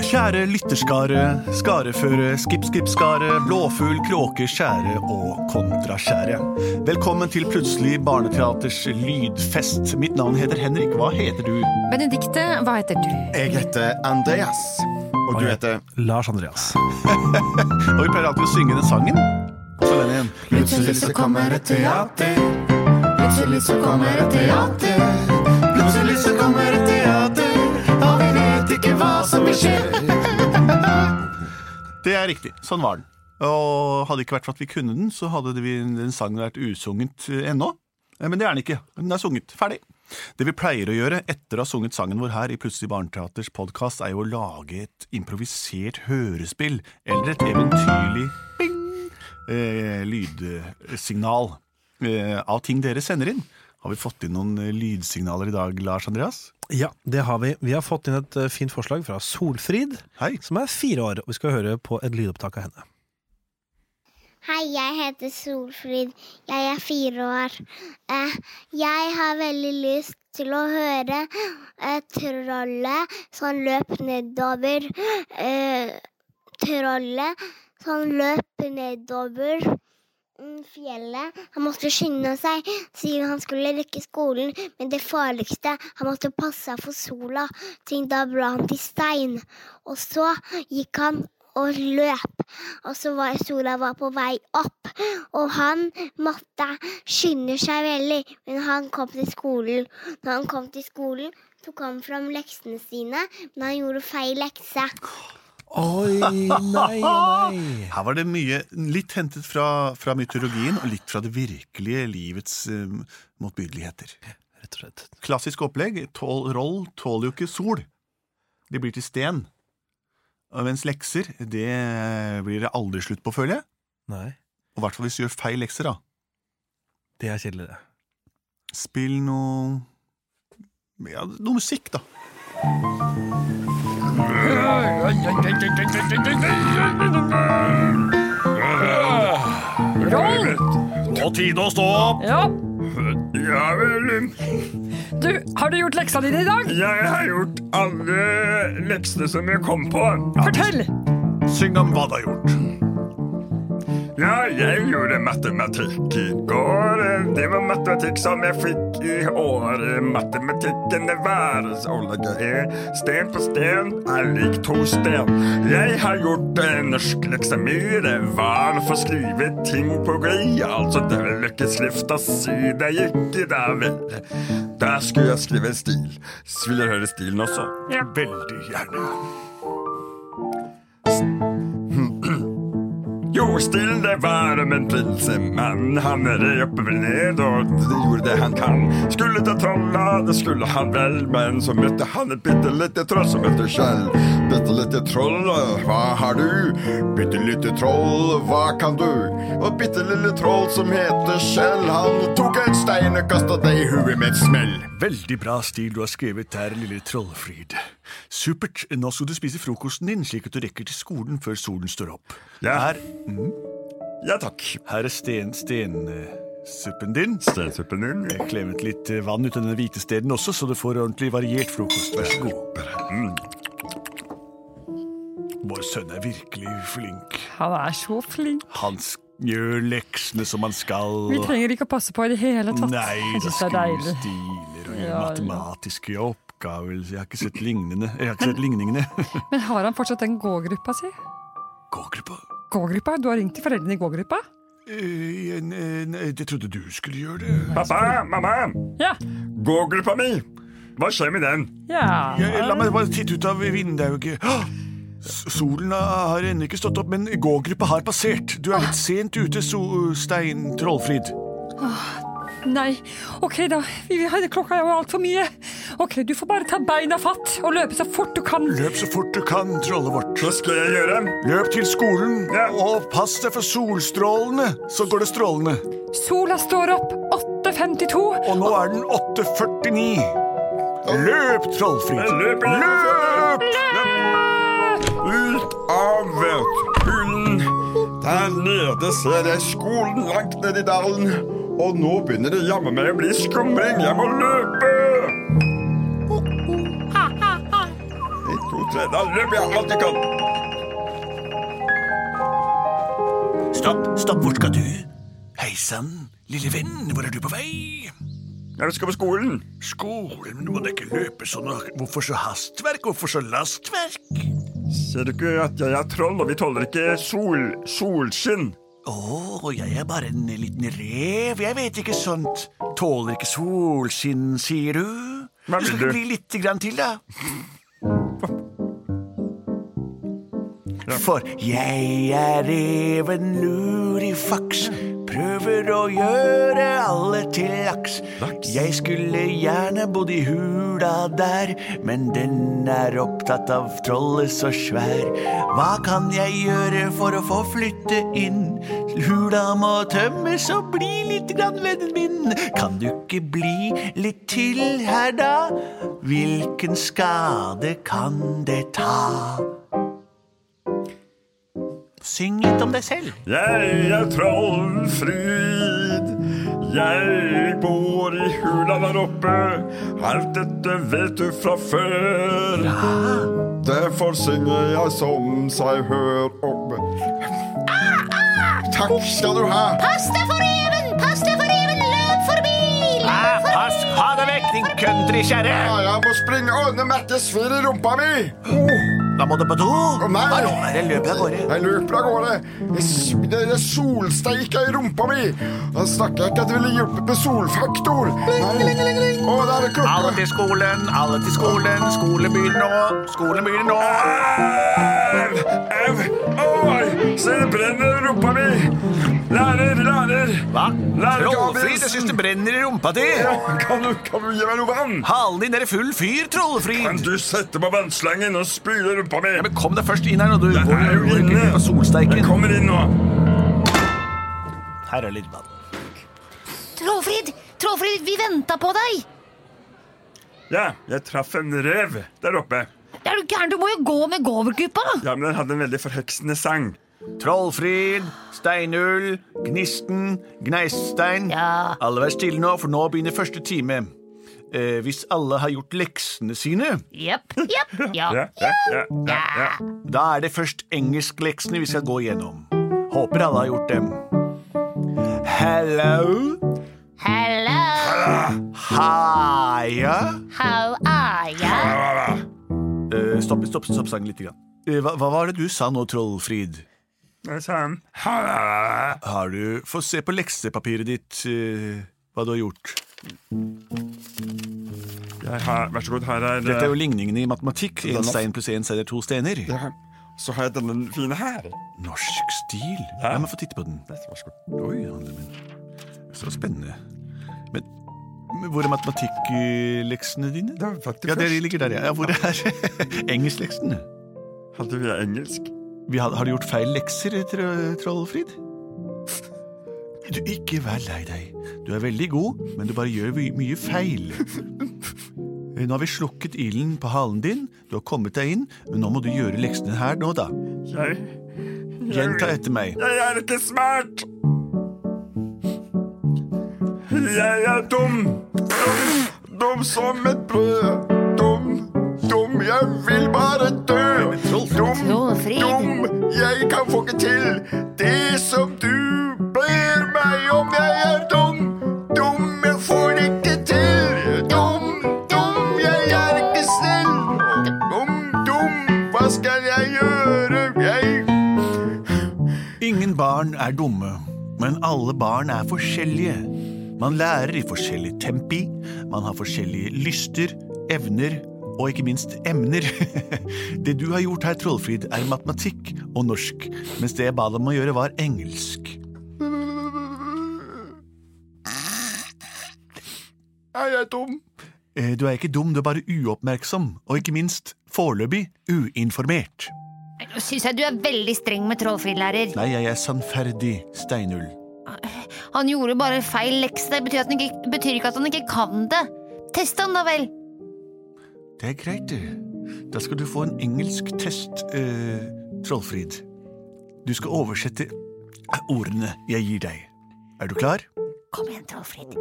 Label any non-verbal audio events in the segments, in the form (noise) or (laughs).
Kjære lytterskare, skareføre, skipp-skipp-skare, blåfugl, kråke, skjære og kontraskjære. Velkommen til Plutselig barneteaters lydfest. Mitt navn heter Henrik. Hva heter du? Benedikte, hva heter du? Jeg heter Andreas. Og du heter Lars Andreas. (laughs) og vi pleier alltid å synge den sangen. Så den igjen. Plutselig så kommer et teater. Plutselig så kommer et teater. Plutselig så kommer et teater. Ikke hva som vil skje. (laughs) Det er riktig. Sånn var den. Og hadde det ikke vært for at vi kunne den, så hadde den sangen vært usunget eh, ennå. Eh, Men det er den ikke. Den er sunget. Ferdig. Det vi pleier å gjøre etter å ha sunget sangen vår her i Plutselig barneteaters podkast, er jo å lage et improvisert hørespill eller et eventyrlig bing, eh, lydsignal eh, av ting dere sender inn. Har vi fått inn noen eh, lydsignaler i dag, Lars Andreas? Ja, det har vi. Vi har fått inn et eh, fint forslag fra Solfrid, Hei. som er fire år. og Vi skal høre på et lydopptak av henne. Hei, jeg heter Solfrid. Jeg er fire år. Eh, jeg har veldig lyst til å høre trollet som løp nedover eh, Trollet som løp nedover fjellet. Han måtte skynde seg siden han skulle rekke skolen. Men det farligste, han måtte passe for sola, siden da ble han til stein. Og så gikk han og løp. Og så var sola var på vei opp, og han måtte skynde seg veldig. Men han kom til skolen. Når han kom til skolen, tok han fram leksene sine, men han gjorde feil lekse. Oi, nei, nei. (laughs) Her var det mye litt hentet fra, fra mytologien og litt fra det virkelige livets um, motbydeligheter. Rett og slett. Klassisk opplegg. Tål, roll tåler jo ikke sol. De blir til sten. Og Mens lekser, det blir det aldri slutt på, føler jeg. Nei, Og i hvert fall hvis du gjør feil lekser, da. det er kjedelig, det. Spill noe Ja, noe musikk, da. Roll! Nå tide å stå opp! Ja. Ja vel, Du, har du gjort leksa dine i dag? jeg har gjort alle leksene som jeg kom på. Fortell! Syng om hva du har gjort. Ja, jeg gjorde matematikk i går. Det var matematikk som jeg fikk i år. Matematikken å er sten på sten er lik to sten. Jeg har gjort norsk lekse. Det var å få skrive ting på glid. Altså, det vil ikke skrifta si. Det gikk da vel. Der skulle jeg skrive en stil. Vil dere høre stilen også? Ja, veldig gjerne. Jo, stilen det var om en prinsemann. Han red vel ned og gjorde det han kan. Skulle ta trolla, det skulle han vel, men så møtte han et bitte lite troll som heter Kjell. Bitte lite troll, hva har du? Bitte lite troll, hva kan du? Og bitte lille troll som heter Kjell, han tok en stein og kasta det i huet med et smell. Veldig bra stil du har skrevet der, lille Trollfrid. Supert. Nå skal du spise frokosten din, slik at du rekker til skolen før solen står opp. Ja. Her, Ja takk. her er sten, stensuppen din. Stensuppen din. Jeg klemet litt eh, vann ut av den hvite steden også, så du får ordentlig variert frokost. Vær så god. Mm. Vår sønn er virkelig flink. Han er så flink. Han gjør leksene som han skal. Vi trenger ikke å passe på i det hele tatt. Nei, Jeg da det er deilig. Ja, matematiske oppgaver. Jeg har ikke sett lignende. Jeg har ikke sett ligningene. (laughs) Men har han fortsatt den gågruppa si? Gågruppa? Gågruppa? Du har ringt til foreldrene i gågruppa? Eh, en- Jeg trodde du skulle gjøre det. Pappa, mamma, Ja. gågruppa mi. Hva skjer med den? ja. Jeg, la meg bare titte ut av vinduet. Solen har ennå ikke stått opp, men gågruppa har passert. Du er litt sent ute, so Stein Trollfrid. Nei. Ok, da. Klokka er jo altfor mye. Ok, Du får bare ta beina fatt og løpe så fort du kan. Løp så fort du kan, trollet vårt. Hva skal jeg gjøre? Løp til skolen, Ja. og pass deg for solstrålene, så går det strålende. Sola står opp 8.52. Og nå er den 8.49. Løp, Trollfrid. Løp, Løp! Ut av hunden Der nede ser jeg skolen langt ned i dalen. Og nå begynner det jammen meg å bli skumring. Jeg må løpe. En, to, tre. Da løper jeg alt jeg kan. Stopp, stopp, hvor skal du? Hei sann, lille venn, hvor er du på vei? Jeg skal på skolen. Skolen, men du må da ikke løpe sånn. Hvorfor så hastverk, hvorfor så lastverk? Ser du ikke at jeg er troll, og vi tåler ikke sol, solskinn? Å, jeg er bare en liten rev, jeg vet ikke sånt. Tåler ikke solskinn, sier du? Skal vil du? bli lite grann til, da. For jeg er reven lurifaks, prøver å gjøre alle til laks. Jeg skulle gjerne bodd i hula der, men den er opptatt av trollet så svær. Hva kan jeg gjøre for å få flytte inn? Hula må tømmes og bli litt grann vennen min. Kan du ikke bli litt til her da? Hvilken skade kan det ta? Syng litt om deg selv. Jeg er Trollfrid. Jeg bor i hula der oppe. Alt dette vet du fra før. Derfor synger jeg som seg hør oppe. Takk skal du ha. Pass deg for reven! Pass deg for reven! Løp forbi! Løp forbi! pass, ha deg vekk, din countrykjerre! Ja, Jeg må springe. og ordne Mette svir i rumpa mi. Da må du på do. nei. Hallo, er det av gårde? Jeg løper av gårde. Jeg er solsteika i rumpa mi. Da snakker jeg ikke at det ville hjulpet med solfaktor. Å, der er Alle til skolen, alle til skolen. Skolen begynner nå. Skolen begynner nå. Au! Au! Se, det brenner i rumpa mi. Lærer, lærer. Hva? Lærer Trollfrid, jeg syns det brenner i rumpa di. Ja, Kan du, kan du gi meg noe vann? Halen din er i full fyr, Kan du sette på vannslangen og spyle rumpa mi? Ja, men kom deg først inn her nå. du går er jo inne. på Jeg kommer inn nå. Her er litt vann. Trollfrid, Trollfrid, vi venta på deg! Ja, jeg traff en rev der oppe. Er du gæren? Du må jo gå med gåvergruppa! Ja, men den hadde en veldig forheksende sang. Trollfrid, Steinull, Gnisten, Gneistein. Ja. Alle vær stille nå, for nå begynner første time. Eh, hvis alle har gjort leksene sine, Jepp, jepp, (laughs) ja. Ja, ja, ja, ja, ja. da er det først engelskleksene vi skal gå igjennom. Håper alle har gjort dem. Hello, Hello, hiya. how are ya? Eh, stopp, stopp, stopp sangen litt. Grann. Eh, hva, hva var det du sa nå, Trollfrid? Ha-la-la. Har du Få se på leksepapiret ditt uh, hva du har gjort. Jeg har, vær så god, her er Dette er jo ligningene i matematikk. Én stein pluss én stein er to steiner. ja. Så har jeg denne fine her. Norsk stil. Ja. La meg få titte på den. Vær så god. Oi, handler min. Så spennende. Men, men hvor er matematikkleksene dine? Det var faktisk Ja, det først. ligger der, ja. ja hvor er (laughs) engelskleksene? Hadde vi engelsk? Vi har, har du gjort feil lekser, Tro- Trollfrid? Du, ikke vær lei deg. Du er veldig god, men du bare gjør my mye feil. Nå har vi slukket ilden på halen din, du har kommet deg inn, men nå må du gjøre leksene her nå, da. Jeg Gjenta etter meg. Jeg er ikke smart! Jeg er dum. Dum, dum som et brød. Dum, jeg vil bare dø. Dum, dum, jeg kan få ikke til det som du ber meg om. Jeg er dum, dum, jeg får det ikke til. Dum, dum, jeg er ikke snill. Dum, dum, hva skal jeg gjøre? Jeg Ingen barn er dumme, men alle barn er forskjellige. Man lærer i forskjellig tempi, man har forskjellige lyster, evner og ikke minst emner. (laughs) Det du har gjort her, Trollfrid, er matematikk og norsk, mens det jeg ba deg om å gjøre, var engelsk. jeg er dum. Eh, Du er ikke dum, du er bare uoppmerksom, og ikke minst foreløpig uinformert. Nå syns jeg du er veldig streng med Trollfrid, lærer. Nei, jeg er sannferdig, Steinull. Han gjorde bare feil lekse. Det betyr, at han ikke, betyr ikke at han ikke kan det. Test han, da vel. Det er greit, det. Da skal du få en engelsk test, eh, Trollfrid. Du skal oversette ordene jeg gir deg. Er du klar? Kom igjen, Trollfrid.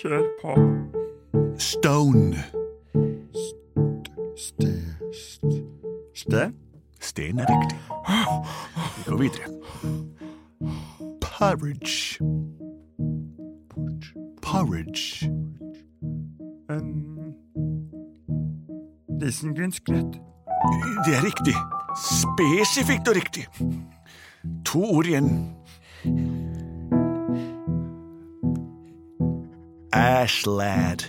Kjør på. Stone. Ste... st- Ste? Sten er riktig. Vi går videre. Porridge. Porridge. En Risengrynsgrøt. Det er riktig. Spesifikt og riktig. To ord igjen. Ashlad.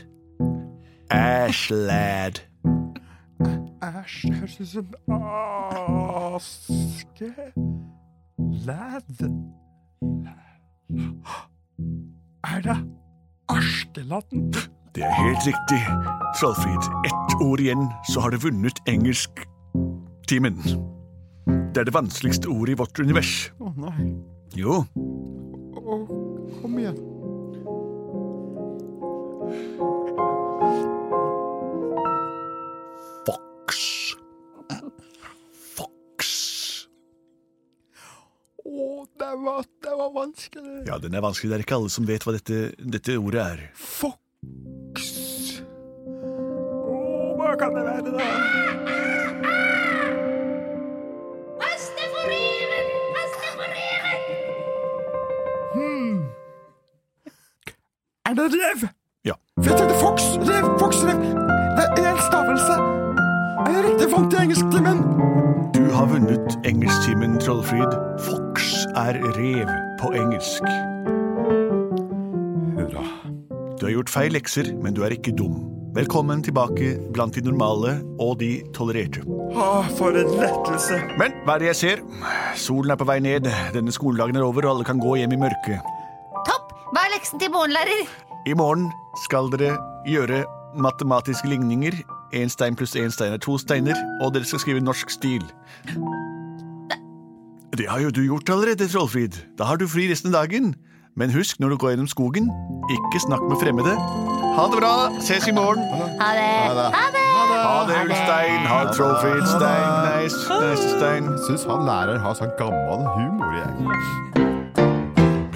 Ashlad. Æsj, høres ut som aske... Lad. Er det Askeladden? Det er helt riktig, Trollfrid. Ett ord igjen, så har du vunnet engelsktimen. Det er det vanskeligste ordet i vårt univers. Å nei. Jo, Å, kom igjen. fox. Fox. Å, det var, det var vanskelig. Ja, den er vanskelig. Det er ikke alle som vet hva dette, dette ordet er. Fox. Hva kan det være, da? Østet for reven Østet for Hmm. Er det rev? Ja. Vet du, det er fox, rev, fox, rev. Det er en stavelse. Er jeg riktig vant til engelsktimen? Du har vunnet engelsktimen, Trollfrid. Fox er rev på engelsk. Hurra. Du har gjort feil lekser, men du er ikke dum. Velkommen tilbake blant de normale og de tolererte. Åh, for en lettelse. Men hva er det jeg ser? Solen er på vei ned, denne skoledagen er over, og alle kan gå hjem i mørket. Topp! Hva er leksen til morgenlærer? I morgen skal dere gjøre matematiske ligninger. Én stein pluss én stein er to steiner, og dere skal skrive norsk stil. Det har jo du gjort allerede, Trollfrid. Da har du fri resten av dagen. Men husk når du går gjennom skogen, ikke snakk med fremmede. Ha det bra, ses i morgen. Ha det. Ha det. Ha det, Ulstein. Ha det, Trollfrid. Stein, nice, nice, Stein. Syns han lærer har sånn gammel humor, jeg.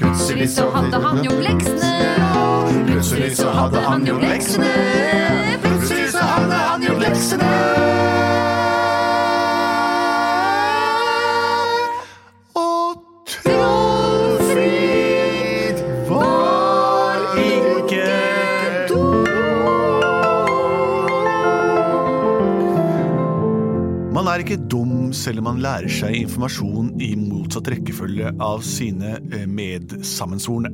Plutselig så hadde han gjort leksene. Plutselig så hadde han gjort leksene. Ikke dum selv om man lærer seg informasjon i motsatt rekkefølge av sine eh, medsammensvorne.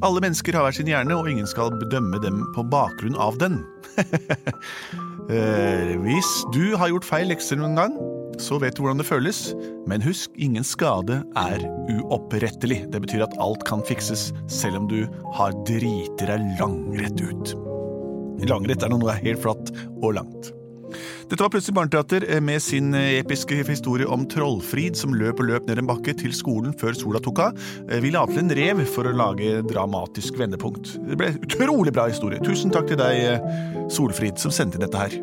Alle mennesker har hver sin hjerne, og ingen skal bedømme dem på bakgrunn av den. (laughs) Eh, Hvis du har gjort feil lekser noen gang, så vet du hvordan det føles. Men husk, ingen skade er uopprettelig. Det betyr at alt kan fikses, selv om du har driti deg langrett ut. Langrett er noe helt flatt og langt. Dette var Plutselig barneteater eh, med sin eh, episke historie om Trollfrid som løp og løp ned en bakke til skolen før sola tok av. Eh, Vi la til en rev for å lage dramatisk vendepunkt. Det ble utrolig bra historie. Tusen takk til deg, Solfrid, som sendte inn dette her.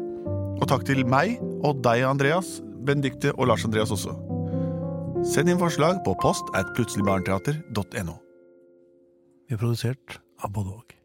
Og takk til meg og deg, Andreas, Benedikte og Lars Andreas også. Send inn forslag på post at plutseligbarneteater.no. Vi er produsert av både og.